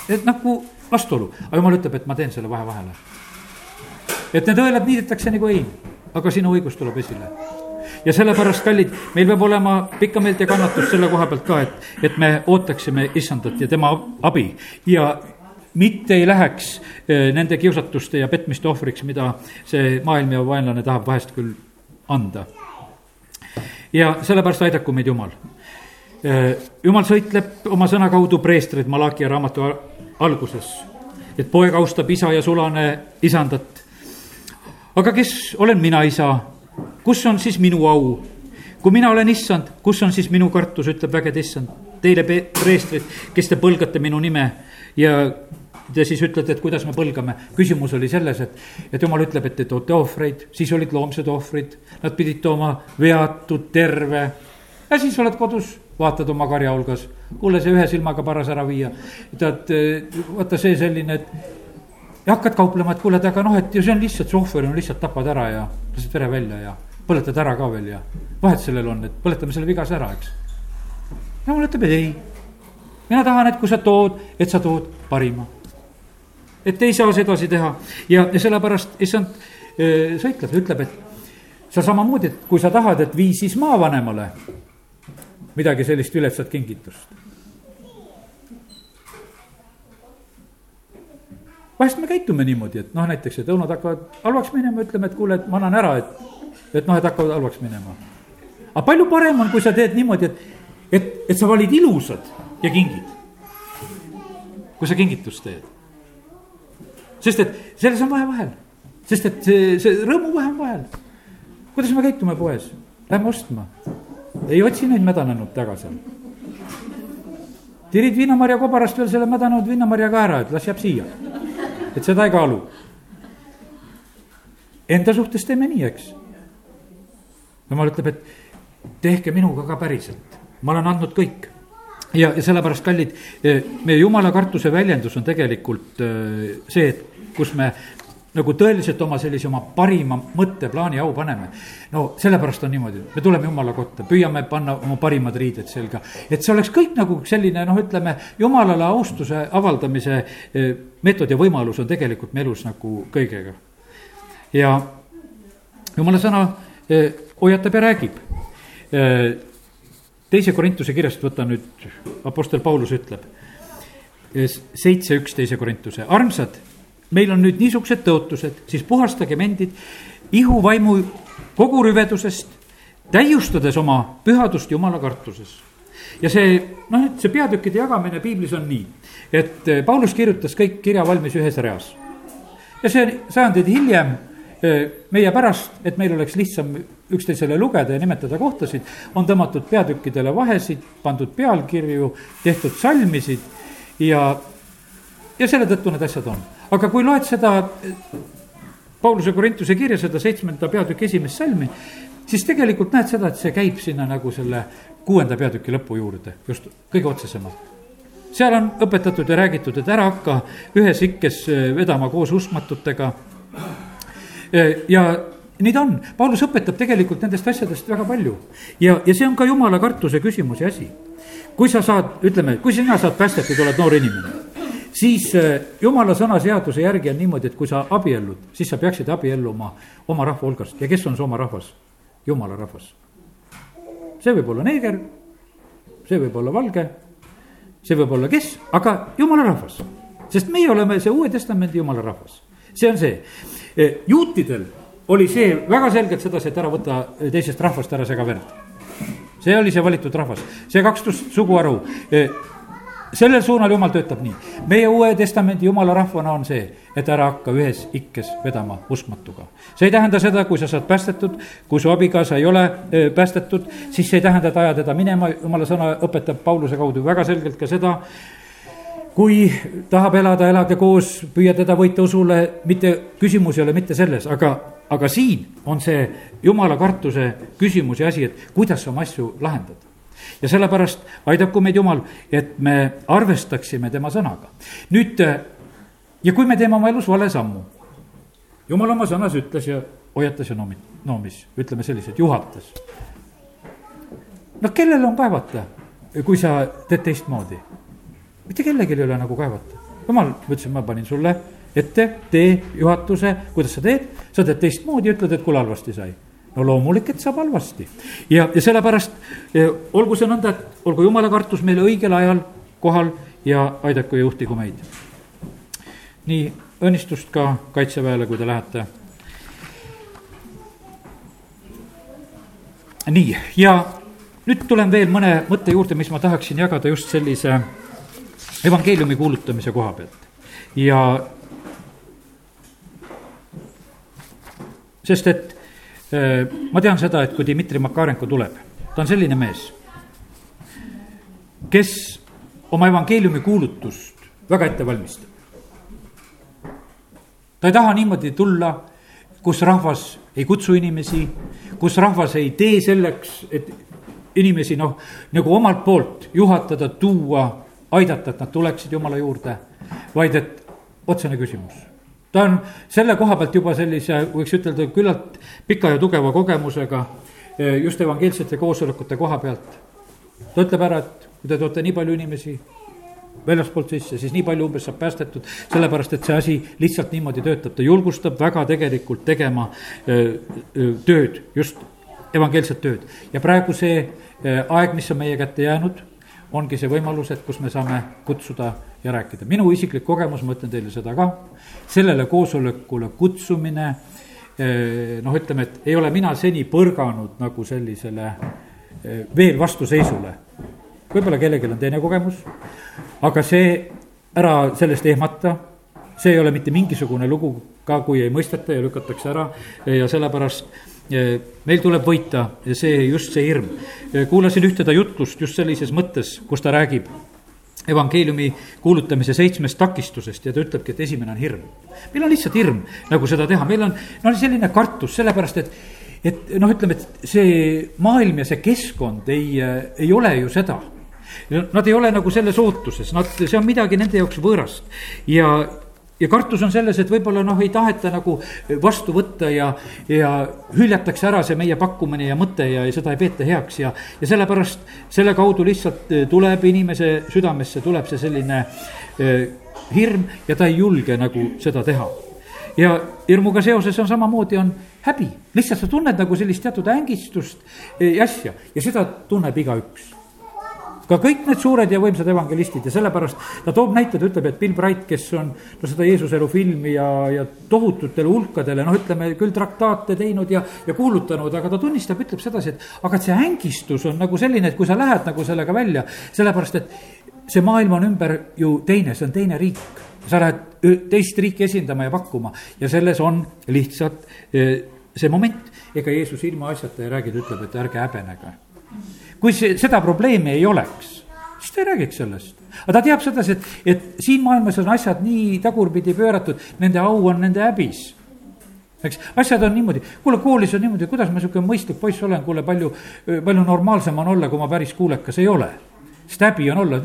et nagu vastuolu, aga jumal ütleb, et ma teen selle vahe vahele. et need õelad niidetakse nagu hein, aga sinu õigus tuleb esile ja sellepärast, kallid, meil peab olema pikka meelt ja kannatust selle koha pealt ka, et, et me ootaksime issandat ja tema abi ja mitte ei läheks eh, nende kiusatuste ja petmiste ohvriks, mida see maailm ja vaenlane tahab vahest küll anda. ja sellepärast aidaku meid Jumal. Eh, jumal sõitleb oma sõna kaudu preestrid Malakia raamatu alguses, et poeg austab isa ja sulane isandat. aga kes olen mina, isa, kus on siis minu au? kui mina olen issand, kus on siis minu kartus, ütleb vägede issand. Teile preestrid, kes te põlgate minu nime ja Te siis ütlete, et kuidas me põlgame. küsimus oli selles, et, et jumal ütleb, et te toote ohvreid, siis olid loomsed ohvrid. Nad pidid tooma veatud, terve. ja siis oled kodus, vaatad oma karja hulgas. kuule, see ühe silmaga paras ära viia. tead, vaata see selline, et ja hakkad kauplema, et kuule, et aga noh, et ju see on lihtsalt, see ohver on lihtsalt tapad ära ja lased vere välja ja põletad ära ka veel ja vahet sellel on, et põletame selle vigase ära, eks. jumal ütleb, et ei. mina tahan, et kui sa tood, et sa tood parima et ei saa sedasi teha ja, ja sellepärast issand sõitleb, ütleb, et sa samamoodi, et kui sa tahad, et vii siis maavanemale midagi sellist viletsat kingitust. vahest me käitume niimoodi, et noh, näiteks, et õunad hakkavad halvaks minema, ütleme, et kuule, et ma annan ära, et, et noh, et hakkavad halvaks minema. aga palju parem on, kui sa teed niimoodi, et, et, et sa valid ilusad ja kingid. kui sa kingitust teed sest et selles on vahe vahel, sest et see, see rõõmuvahe on vahel. kuidas me käitume poes, lähme ostma, ei otsi neid mädanenud taga seal. tirid viinamarja kobarast veel selle mädanenud viinamarja ka ära, et las jääb siia, et seda ei kaalu. Enda suhtes teeme nii, eks. jumal ütleb, et tehke minuga ka päriselt, ma olen andnud kõik ja, ja sellepärast, kallid, meie jumala kartuse väljendus on tegelikult äh, see, et kus me nagu tõeliselt oma sellise oma parima mõtteplaani au paneme. no sellepärast on niimoodi, me tuleme jumala kotta, püüame panna oma parimad riided selga. et see oleks kõik nagu selline noh, ütleme jumalale austuse avaldamise e, meetod ja võimalus on tegelikult me elus nagu kõigega. ja jumala sõna eh, hoiatab ja räägib eh, teise Korintuse kirjast võta nüüd, Apostel Paulus ütleb, seitse üks teise Korintuse, armsad meil on nüüd niisugused tõotused, siis puhastagem endid ihuvaimu kogu rüvedusest, täiustades oma pühadust jumala kartuses. ja see, noh, et see peatükkide jagamine piiblis on nii, et eh, Paulus kirjutas kõik kirja valmis ühes reas. ja see sajandeid hiljem eh, meie pärast, et meil oleks lihtsam üksteisele lugeda ja nimetada kohtasid, on tõmmatud peatükkidele vahesid, pandud pealkirju, tehtud salmisid ja, ja selle tõttu need asjad on aga kui loed seda Pauluse Korintuse kirja, seda seitsmenda peatüki esimest salmi, siis tegelikult näed seda, et see käib sinna nagu selle kuuenda peatüki lõpu juurde, just kõige otsesemalt. seal on õpetatud ja räägitud, et ära hakka ühes ikkes eh, vedama koos uskmatutega. Eh, ja nii ta on, Paulus õpetab tegelikult nendest asjadest väga palju ja, ja see on ka jumala kartuse küsimus ja asi. kui sa saad, ütleme, kui sina saad päästetud, oled noor inimene siis äh, jumala sõna seaduse järgi on niimoodi, et kui sa abiellud, siis sa peaksid abielluma oma rahva hulgast ja kes on su oma rahvas? jumala rahvas. see võib olla neeger, see võib olla valge, see võib olla kes, aga jumala rahvas. sest meie oleme see Uue Testamendi jumala rahvas, see on see. Äh, juutidel oli see väga selgelt sedasi, et ära võta teisest rahvast ära sega verd. see oli see valitud rahvas, see kaks suguharu sellel suunal jumal töötab nii. meie Uue Testamendi jumala rahvana on see, et ära hakka ühes ikkes vedama uskmatuga. see ei tähenda seda, kui sa saad päästetud, kui su abikaasa ei ole päästetud, siis see ei tähenda, et aja teda minema, jumala sõna õpetab Pauluse kaudu väga selgelt ka seda, kui tahab elada, elage koos, püüa teda võita usule, mitte, küsimus ei ole mitte selles, aga, aga siin on see jumala kartuse küsimus ja asi, et kuidas sa oma asju lahendad ja sellepärast aidaku meid Jumal, et me arvestaksime tema sõnaga. nüüd, ja kui me teeme oma elus vale sammu, Jumal oma sõnas ütles ja hoiatas ja noomi-, noomis, ütleme selliselt, juhatas. noh, kellel on kaevata, kui sa teed teistmoodi? mitte kellelgi ei ole nagu kaevata. jumal, ma ütlesin, ma panin sulle ette, tee juhatuse, kuidas sa teed, sa teed teistmoodi ütled, et kuule, halvasti sai no loomulik, et saab halvasti. ja, ja sellepärast eh, olgu see nõnda, et olgu jumala kartus meil õigel ajal kohal ja aidaku ja juhtigu meid. nii, õnnistust ka kaitseväele, kui te lähete. nii, ja nüüd tulen veel mõne mõtte juurde, mis ma tahaksin jagada just sellise evangeeliumi kuulutamise koha pealt. ja sest et ma tean seda, et kui Dmitri Makarenko tuleb, ta on selline mees, kes oma evangeeliumi kuulutust väga ette valmistab. ta ei taha niimoodi tulla, kus rahvas ei kutsu inimesi, kus rahvas ei tee selleks, et inimesi noh, nagu omalt poolt juhatada, tuua, aidata, et nad tuleksid Jumala juurde, vaid et otsene küsimus ta on selle koha pealt juba sellise, võiks ütelda, küllalt pika ja tugeva kogemusega eh, just evangeelsete koosolekute koha pealt. ta ütleb ära, et kui te toote nii palju inimesi väljaspoolt sisse, siis nii palju umbes saab päästetud, sellepärast et see asi lihtsalt niimoodi töötab, ta julgustab väga tegelikult tegema eh, eh, tööd, just evangeelset tööd. ja praegu see aeg, mis on meie kätte jäänud, ongi see võimalus, et kus me saame kutsuda ja rääkida. minu isiklik kogemus, ma ütlen teile seda ka, sellele koosolekule kutsumine, eh, noh, ütleme, et ei ole mina seni põrganud nagu sellisele eh, veel vastuseisule. võib-olla kellelgi on teine kogemus, aga see, ära sellest ehmata, see ei ole mitte mingisugune lugu ka, kui ei mõisteta ja lükatakse ära ja sellepärast eh, meil tuleb võita ja see, just see hirm. kuulasin ühte ta jutlust just sellises mõttes, kus ta räägib evangeeliumi kuulutamise seitsmest takistusest ja ta ütlebki, et esimene on hirm. meil on lihtsalt hirm nagu seda teha, meil on, no selline kartus, sellepärast et, et noh, ütleme, et see maailm ja see keskkond ei, ei ole ju seda. Nad ei ole nagu selles ootuses, nad, see on midagi nende jaoks võõrast ja, ja kartus on selles, et võib-olla noh, ei taheta nagu vastu võtta ja, ja hüljatakse ära see meie pakkumine ja mõte ja, ja seda ei peeta heaks ja, ja sellepärast selle kaudu lihtsalt eh, tuleb inimese südamesse, tuleb see selline eh, hirm ja ta ei julge nagu seda teha. ja hirmuga seoses on samamoodi, on häbi, lihtsalt sa tunned nagu sellist teatud ängistust ja asja. Ja seda tunneb igaüks ka kõik need suured ja võimsad evangelistid ja sellepärast ta toob näite, ta ütleb, et Bill Bright, kes on no seda Jeesuse elu filmi ja, ja tohututele hulkadele, noh, ütleme küll traktaate teinud ja, ja kuulutanud, aga ta tunnistab, ütleb sedasi, et aga et see ängistus on nagu selline, et kui sa lähed nagu sellega välja, sellepärast et see maailm on ümber ju teine, see on teine riik. sa lähed teist riiki esindama ja pakkuma ja selles on lihtsalt see moment, ega Jeesus ilmaasjata ei räägi, ta ütleb, et ärge häbenege kui see, seda probleemi ei oleks, siis ta ei räägiks sellest. aga ta teab sedasi, et, et siin maailmas on asjad nii tagurpidi pööratud, nende au on nende häbis eks, asjad on niimoodi, kuule, koolis on niimoodi, kuidas ma sihuke mõistlik poiss olen, kuule, palju, palju normaalsem on olla, kui ma päris kuulekas ei ole. sest häbi on olla,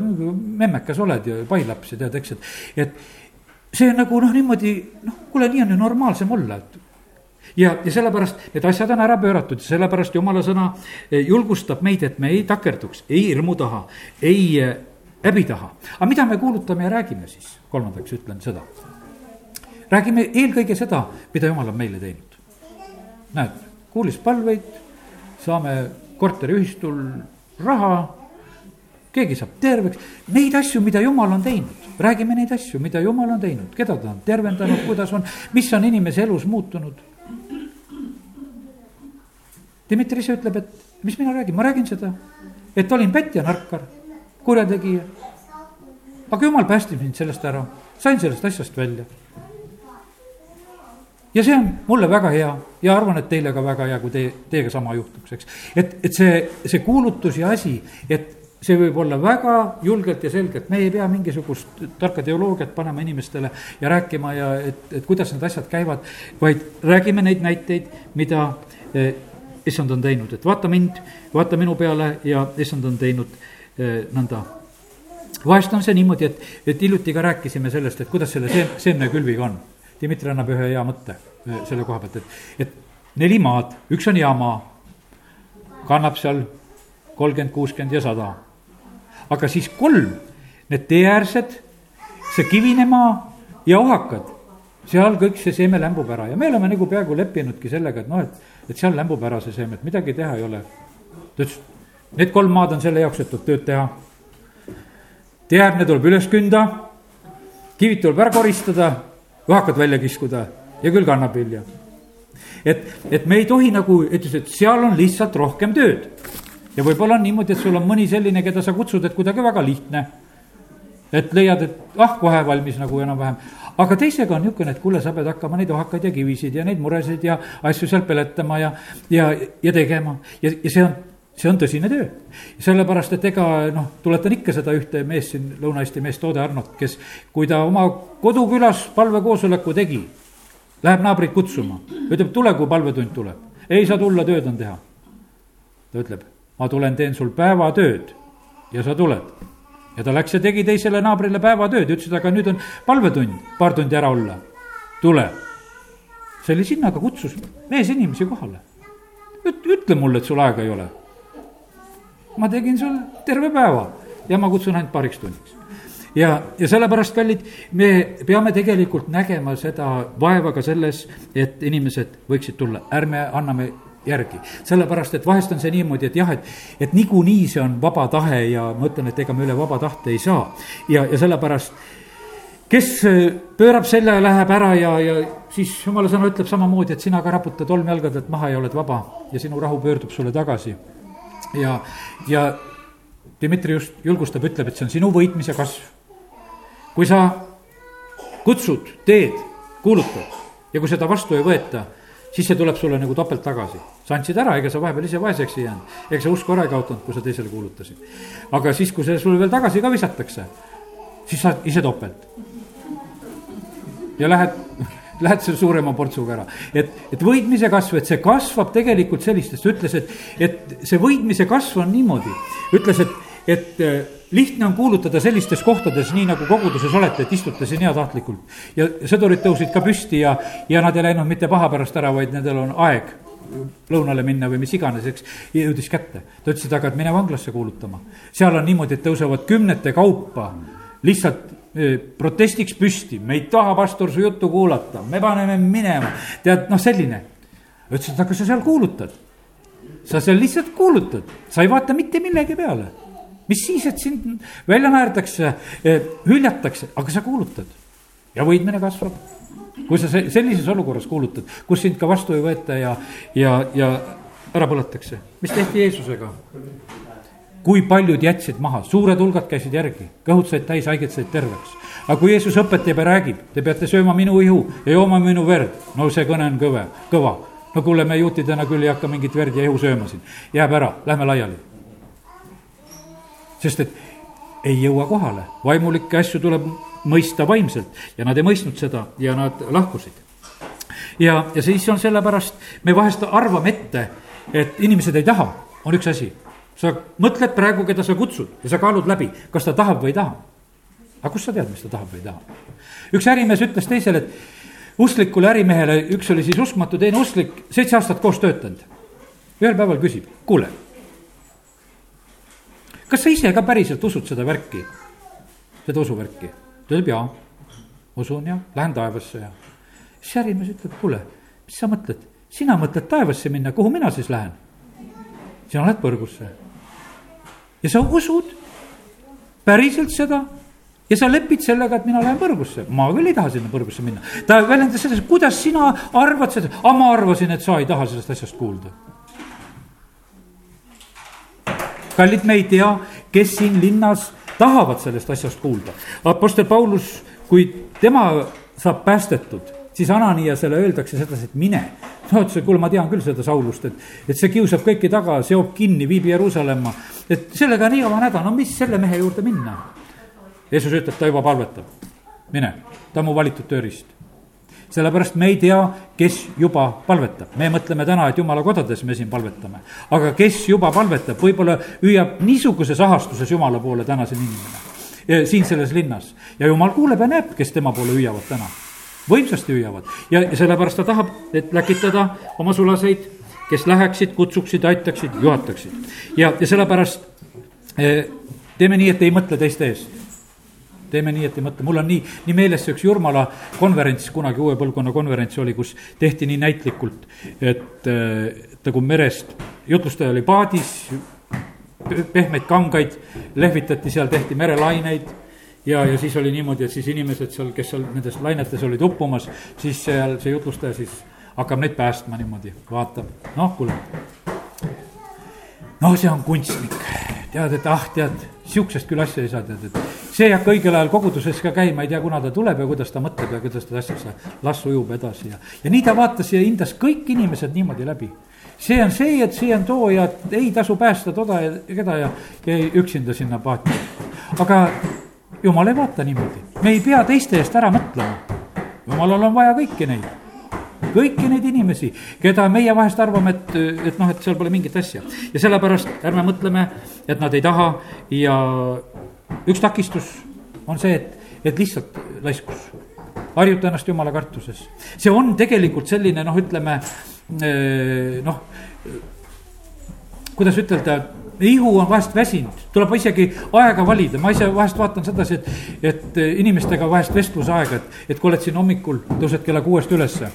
memmekas oled ja pailaps ja tead, eks, et, et see on nagu noh, niimoodi noh, kuule, nii on ju normaalsem olla, et ja, ja sellepärast need asjad on ära pööratud ja sellepärast jumala sõna eh, julgustab meid, et me ei takerduks ei hirmu taha, ei eh, häbi taha. aga mida me kuulutame ja räägime siis, kolmandaks ütlen seda. räägime eelkõige seda, mida jumal on meile teinud. näed, kuulis palveid, saame korteriühistul raha, keegi saab terveks, neid asju, mida jumal on teinud, räägime neid asju, mida jumal on teinud, keda ta on tervendanud, kuidas on, mis on inimese elus muutunud Dmitri ise ütleb, et mis mina räägin, ma räägin seda, et olin pätt ja narkar, kurjategija. aga jumal päästis mind sellest ära, sain sellest asjast välja. ja see on mulle väga hea ja arvan, et teile ka väga hea, kui teie, teiega sama juhtuks, eks. et, et see, see kuulutus ja asi, et see võib olla väga julgelt ja selgelt, me ei pea mingisugust tarka teoloogiat panema inimestele ja rääkima ja et, et kuidas need asjad käivad, vaid räägime neid näiteid, mida eh, issand on teinud, et vaata mind, vaata minu peale ja issand on teinud eh, nõnda. vahest on see niimoodi, et, et hiljuti ka rääkisime sellest, et kuidas selle seem-, seemnekülviga on. Dmitri annab ühe hea mõtte eh, selle koha pealt, et, et neli maad, üks on jaamaa, kannab seal kolmkümmend, kuuskümmend ja sada aga siis kolm, need teeäärsed, see kivine maa ja ohakad, seal kõik see seeme lämbub ära ja me oleme nagu peaaegu leppinudki sellega, et noh, et, et seal lämbub ära see seeme, et midagi teha ei ole. ta ütles, need kolm maad on selle jaoks, et tuleb tööd teha. teeäärne tuleb üles künda, kivid tuleb ära koristada, ohakad välja kiskuda ja küll kannab vilja et, et me ei tohi nagu, ütles, et seal on lihtsalt rohkem tööd ja võib-olla on niimoodi, et sul on mõni selline, keda sa kutsud, et kuidagi väga lihtne. Et leiad, et ah, kohe valmis nagu enam-vähem. aga teisega on niisugune, et kuule, sa pead hakkama neid ohakaid ja kivisid ja neid muresid ja asju seal peletama ja, ja, ja tegema ja, ja see on see on tõsine töö. sellepärast, et ega noh, tuletan ikka seda ühte meest siin, Lõuna-Eesti meest Toode Arnot, kes, kui ta oma kodukülas palvekoosoleku tegi, läheb naabrit kutsuma, ütleb, tule, kui palvetund tuleb. ei saa tulla, tööd on teha. ta ütleb, ma tulen, teen sul päevatööd ja sa tuled. Ja ta läks ja tegi teisele naabrile päevatööd ja ütles, et aga nüüd on palvetund, paar tundi ära olla, tule. selle sinnaga kutsus mees inimesi kohale. ütle mulle, et sul aega ei ole. ma tegin sul terve päeva ja ma kutsun ainult paariks tunniks ja, ja sellepärast, kallid, me peame tegelikult nägema seda vaeva ka selles, et inimesed võiksid tulla, ärme anname järgi. sellepärast, et vahest on see niimoodi, et jah, et, et niikuinii see on vaba tahe ja ma ütlen, et ega me üle vaba tahte ei saa. ja, ja sellepärast, kes äh, pöörab selja ja läheb ära ja, ja siis jumala sõna ütleb samamoodi, et sina ka raputad olmejalgadelt maha ja oled vaba ja sinu rahu pöördub sulle tagasi. ja, ja Dmitri just julgustab, ütleb, et see on sinu võitmise kasv. kui sa kutsud, teed, kuulutad ja kui seda vastu ei võeta siis see tuleb sulle nagu topelt tagasi. sa andsid ära, ega sa vahepeal ise vaeseks ei jäänud, ega sa usku ära ei kaotanud, kui sa teisele kuulutasid. aga siis, kui see sulle veel tagasi ka visatakse, siis saad ise topelt. ja lähed, lähed selle suurema portsuga ära, et, et võitmise kasv, et see kasvab tegelikult sellistest, ütles, et, et see võitmise kasv on niimoodi, ütles, et, et lihtne on kuulutada sellistes kohtades, nii nagu koguduses olete, et istute siin heatahtlikult. ja sõdurid tõusid ka püsti ja, ja nad ei läinud mitte paha pärast ära, vaid nendel on aeg lõunale minna või mis iganes, eks, jõudis kätte. ta ütles, et aga, et mine vanglasse kuulutama. seal on niimoodi, et tõusevad kümnete kaupa lihtsalt e, protestiks püsti, me ei taha, pastor, su juttu kuulata, me paneme minema. tead, noh, selline. ütles, et aga sa seal kuulutad. sa seal lihtsalt kuulutad, sa ei vaata mitte millegi peale mis siis, et sind välja naerdakse, eh, hüljatakse, aga sa kuulutad. Ja võidmine kasvab. kui sa sellises olukorras kuulutad, kus sind ka vastu ei võeta ja, ja, ja ära põletakse, mis tehti Jeesusega? kui paljud jätsid maha, suured hulgad käisid järgi, kõhud said täis, haiged said terveks. aga kui Jeesus õpetab ja räägib, te peate sööma minu ihu ja jooma minu verd, no see kõne on kõve, kõva. no kuule, me juutidena küll ei hakka mingit verd ja ihu sööma siin, jääb ära, lähme laiali sest et ei jõua kohale, vaimulikke asju tuleb mõista vaimselt ja nad ei mõistnud seda ja nad lahkusid. ja, ja siis on sellepärast, me vahest arvame ette, et inimesed ei taha, on üks asi. sa mõtled praegu, keda sa kutsud ja sa kaalud läbi, kas ta tahab või ei taha. aga kust sa tead, mis ta tahab või ei taha? üks ärimees ütles teisele, et usklikule ärimehele, üks oli siis uskmatu, teine usklik, seitse aastat koos töötanud. ühel päeval küsib, kuule kas sa ise ka päriselt usud seda värki, seda usuvärki? ta ütleb jaa, usun ja lähen taevasse ja. siis ärimees ütleb, kuule, mis sa mõtled, sina mõtled taevasse minna, kuhu mina siis lähen? sina lähed põrgusse. ja sa usud päriselt seda ja sa lepid sellega, et mina lähen põrgusse, ma küll ei taha sinna põrgusse minna. ta väljendas selles, kuidas sina arvad seda, aga ma arvasin, et sa ei taha sellest asjast kuulda kallid, me ei tea, kes siin linnas tahavad sellest asjast kuulda. Apostel Paulus, kui tema saab päästetud, siis Ananiasele öeldakse sedasi, et mine. no ütles, et kuule, ma tean küll seda Saulust, et, et see kiusab kõiki taga, seob kinni, viib Jeruusalemma. et sellega on igavene häda, no mis selle mehe juurde minna. Jeesus ütleb, ta juba palvetab, mine, ta on mu valitud tööriist sellepärast me ei tea, kes juba palvetab, me mõtleme täna, et jumala kodades me siin palvetame. aga kes juba palvetab, võib-olla hüüab niisuguses ahastuses jumala poole täna siin inimene, siin selles linnas. ja jumal kuuleb ja näeb, kes tema poole hüüavad täna. võimsasti hüüavad ja sellepärast ta tahab, et läkitada oma sulaseid, kes läheksid, kutsuksid, aitaksid, juhataksid. ja, ja sellepärast eh, teeme nii, et ei mõtle teiste eest teeme nii, et ei mõtle, mul on nii, nii meeles see üks Jurmala konverents, kunagi uue põlvkonna konverents oli, kus tehti nii näitlikult, et nagu merest, jutlustaja oli paadis, pehmeid kangaid lehvitati seal, tehti merelaineid ja, ja siis oli niimoodi, et siis inimesed seal, kes seal nendes lainetes olid uppumas, siis seal see jutlustaja siis hakkab neid päästma niimoodi, vaatab, noh, kuule. no see on kunstnik, tead, et ah, tead, sihukesest küll asja ei saa, tead, et see ei hakka õigel ajal koguduses ka käima, ei tea, kuna ta tuleb ja kuidas ta mõtleb ja kuidas ta asjasse las ujub edasi ja, ja nii ta vaatas ja hindas kõik inimesed niimoodi läbi. see on see, et see on too ja ei tasu päästa toda ja keda ja jäi üksinda sinna paati. aga jumal ei vaata niimoodi, me ei pea teiste eest ära mõtlema. jumalal on vaja kõiki neid kõiki neid inimesi, keda meie vahest arvame, et, et noh, et seal pole mingit asja. ja sellepärast ärme mõtleme, et nad ei taha ja üks takistus on see, et, et lihtsalt laiskus. harjuta ennast jumala kartuses. see on tegelikult selline noh, ütleme eh, noh, kuidas ütelda ihu on vahest väsinud, tuleb isegi aega valida, ma ise vahest vaatan sedasi, et, et inimestega vahest vestlusaega, et, et kui oled siin hommikul, tõused kella kuuest ülesse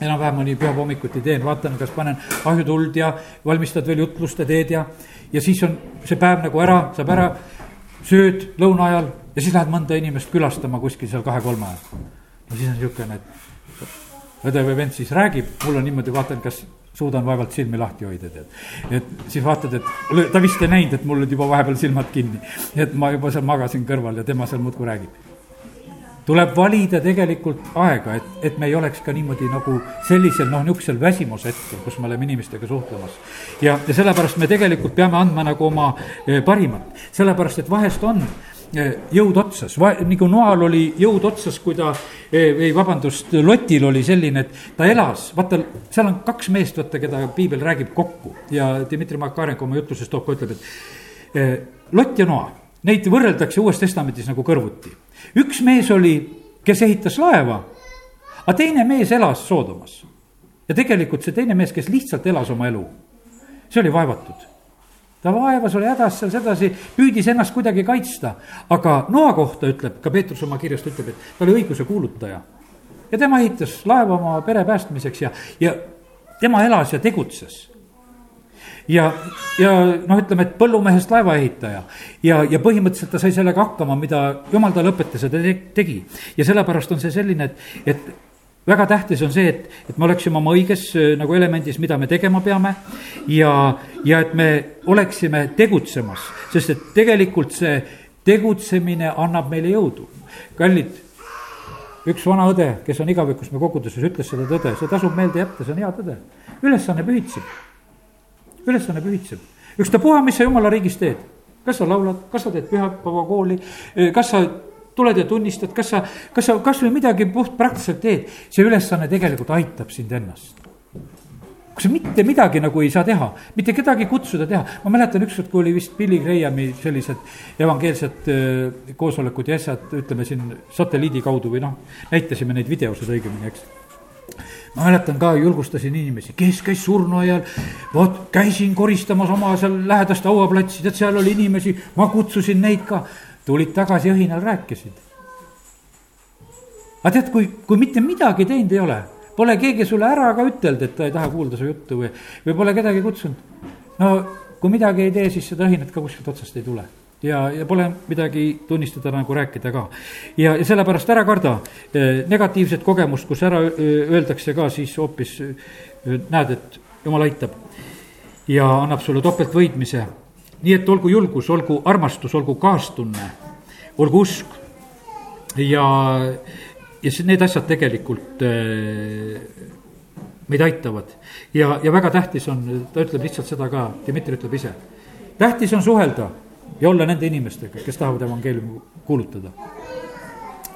enam-vähem mõni pühapäeva hommikuti teen, vaatan, kas panen ahjutuld ja valmistad veel jutlust ja teed ja, ja siis on see päev nagu ära, saab ära sööd lõuna ajal ja siis lähed mõnda inimest külastama kuskil seal kahe-kolme ajal. no siis on niisugune, et õde või vend siis räägib, mul on niimoodi, vaatan, kas suudan vaevalt silmi lahti hoida, tead. et siis vaatad, et ta vist ei näinud, et mul olid juba vahepeal silmad kinni. et ma juba seal magasin kõrval ja tema seal muudkui räägib tuleb valida tegelikult aega, et, et me ei oleks ka niimoodi nagu sellisel noh, niisugusel väsimuse hetkel, kus me oleme inimestega suhtlemas. ja, ja sellepärast me tegelikult peame andma nagu oma eh, parimat, sellepärast et vahest on eh, jõud otsas, nagu Noal oli jõud otsas, kui ta, eh, ei vabandust, Lotil oli selline, et ta elas, vaata, seal on kaks meest, vaata, keda piibel räägib kokku. Ja Dmitri Makarenko oma jutluses toob ka, ütleb, et Lott ja Noa, neid võrreldakse Uues Testamendis nagu kõrvuti üks mees oli, kes ehitas laeva, aga teine mees elas Soodomas. ja tegelikult see teine mees, kes lihtsalt elas oma elu, see oli vaevatud. ta vaevas, oli hädas seal sedasi, püüdis ennast kuidagi kaitsta, aga Noa kohta ütleb, ka Peetrus oma kirjast ütleb, et ta oli õiguse kuulutaja. ja tema ehitas laeva oma pere päästmiseks ja, ja tema elas ja tegutses ja, ja noh, ütleme, et põllumehest laevaehitaja ja, ja põhimõtteliselt ta sai sellega hakkama, mida jumal talle õpetas ja ta tegi. ja sellepärast on see selline, et, et väga tähtis on see, et, et me oleksime oma õiges nagu elemendis, mida me tegema peame ja, ja et me oleksime tegutsemas, sest et tegelikult see tegutsemine annab meile jõudu. kallid, üks vana õde, kes on igavikus me koguduses, ütles seda tõde, see tasub meelde jätta, see on hea tõde. ülesanne pühitseb ülesanne pühitseb. ükstapuha, mis sa jumala riigis teed, kas sa laulad, kas sa teed pühapäevakooli, kas sa tuled ja tunnistad, kas sa, kas sa kasvõi midagi puhtpraktiliselt teed, see ülesanne tegelikult aitab sind ennast. Kui sa mitte midagi nagu ei saa teha, mitte kedagi kutsuda teha, ma mäletan ükskord, kui oli vist Billy Grahami sellised evangeelsed äh, koosolekud ja asjad, ütleme siin satelliidi kaudu või noh, näitasime neid videosid õigemini, eks ma mäletan ka, julgustasin inimesi, kes käis surnuaial, vot käisin koristamas oma seal lähedast hauaplatsi, tead, seal oli inimesi, ma kutsusin neid ka. tulid tagasi õhinal, rääkisid. aga tead, kui, kui mitte midagi teinud ei ole, pole keegi sulle ära ka ütelnud, et ta ei taha kuulda su juttu või, või pole kedagi kutsunud. no kui midagi ei tee, siis seda õhinat ka kuskilt otsast ei tule ja, ja pole midagi tunnistada nagu rääkida ka. ja, ja sellepärast ära karda eh, negatiivset kogemust, kus ära eh, öeldakse ka siis hoopis eh, näed, et jumal aitab. ja annab sulle topeltvõitmise nii et olgu julgus, olgu armastus, olgu kaastunne, olgu usk ja, ja need asjad tegelikult meid aitavad. ja, ja väga tähtis on, ta ütleb lihtsalt seda ka, Dmitri ütleb ise. tähtis on suhelda ja olla nende inimestega, kes tahavad evangeeliumi kuulutada.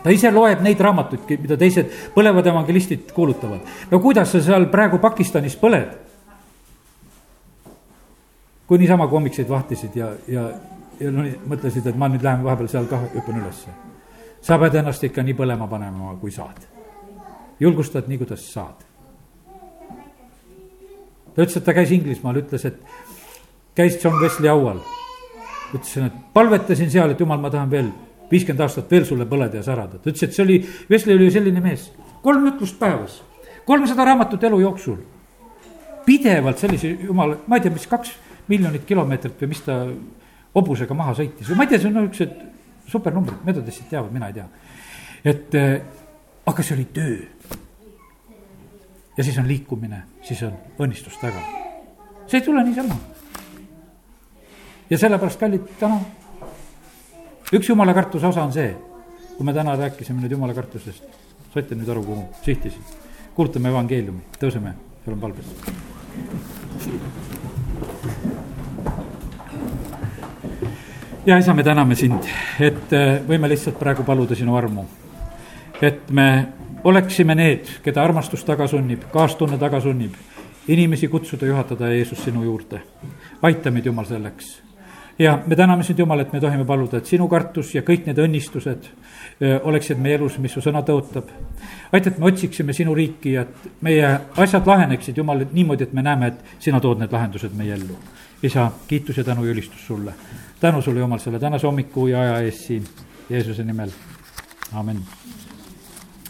ta ise loeb neid raamatuid, mida teised põlevad evangelistid kuulutavad. no kuidas sa seal praegu Pakistanis põled? kui niisama kommikseid vahtisid ja, ja, ja no mõtlesid, et ma nüüd lähen vahepeal seal kah hüppan ülesse. sa pead ennast ikka nii põlema panema, kui saad. julgustad nii, kuidas saad. ta ütles, et ta käis Inglismaal, ütles, et käis John Wesley haual. Ütlesin, et palvetasin seal, et jumal, ma tahan veel viiskümmend aastat veel sulle põleda ja särada. ta ütles, et see oli, Wesley oli selline mees, kolm ütlust päevas, kolmsada raamatut elu jooksul. pidevalt sellise jumala, ma ei tea, mis kaks miljonit kilomeetrit või mis ta hobusega maha sõitis või ma ei tea, see on niisugused supernumbrid, metodistid teavad, mina ei tea. et äh, aga see oli töö. ja siis on liikumine, siis on õnnistus taga. see ei tule niisama. Ja sellepärast, kallid, täna üks jumala kartuse osa on see, kui me täna rääkisime nüüd jumala kartusest, saite nüüd aru, kuhu sihtisin. kuulutame evangeeliumi, tõuseme, on palves. ja isa, me täname sind, et äh, võime lihtsalt praegu paluda sinu armu. et me oleksime need, keda armastus taga sunnib, kaastunne taga sunnib, inimesi kutsuda, juhatada Jeesus sinu juurde. aita meid, Jumal, selleks. Ja me täname sind, Jumal, et me tohime paluda, et sinu kartus ja kõik need õnnistused oleksid meie elus, mis su sõna tõotab. aita, et me otsiksime sinu riiki ja et meie asjad laheneksid, Jumal, niimoodi, et me näeme, et sina tood need lahendused meie ellu. isa, kiitus ja tänu ja ülistus sulle tänu sulle, Jumal, selle tänase hommiku ja aja eest siin Jeesuse nimel, amin